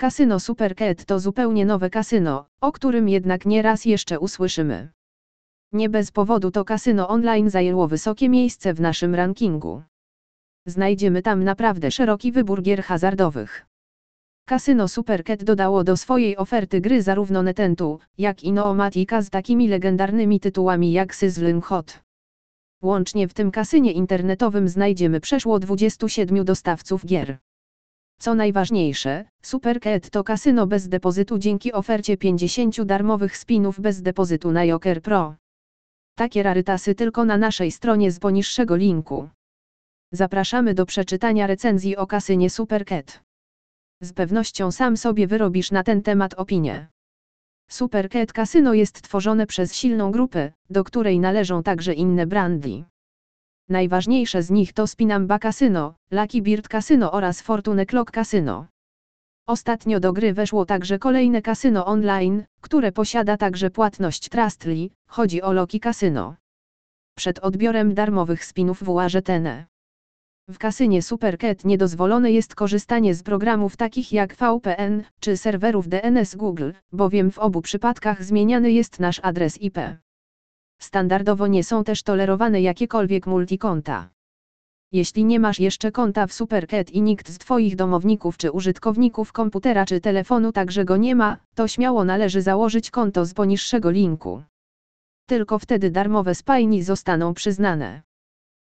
Kasyno Supercat to zupełnie nowe kasyno, o którym jednak nie raz jeszcze usłyszymy. Nie bez powodu to kasyno online zajęło wysokie miejsce w naszym rankingu. Znajdziemy tam naprawdę szeroki wybór gier hazardowych. Kasyno Supercat dodało do swojej oferty gry zarówno Netentu, jak i Noomatica z takimi legendarnymi tytułami jak Sizzling Hot. Łącznie w tym kasynie internetowym znajdziemy przeszło 27 dostawców gier. Co najważniejsze, Supercat to kasyno bez depozytu dzięki ofercie 50 darmowych spinów bez depozytu na Joker Pro. Takie rarytasy tylko na naszej stronie z poniższego linku. Zapraszamy do przeczytania recenzji o kasynie Supercat. Z pewnością sam sobie wyrobisz na ten temat opinię. Supercat Casino jest tworzone przez silną grupę, do której należą także inne brandy. Najważniejsze z nich to Spinamba Casino, Lucky Bird Casino oraz Fortune Clock Casino. Ostatnio do gry weszło także kolejne kasyno online, które posiada także płatność Trustly, chodzi o Loki Casino. Przed odbiorem darmowych spinów w UARZTN. W kasynie Supercat niedozwolone jest korzystanie z programów takich jak VPN czy serwerów DNS Google, bowiem w obu przypadkach zmieniany jest nasz adres IP. Standardowo nie są też tolerowane jakiekolwiek multikonta. Jeśli nie masz jeszcze konta w Supercat i nikt z Twoich domowników czy użytkowników komputera czy telefonu także go nie ma, to śmiało należy założyć konto z poniższego linku. Tylko wtedy darmowe spajni zostaną przyznane.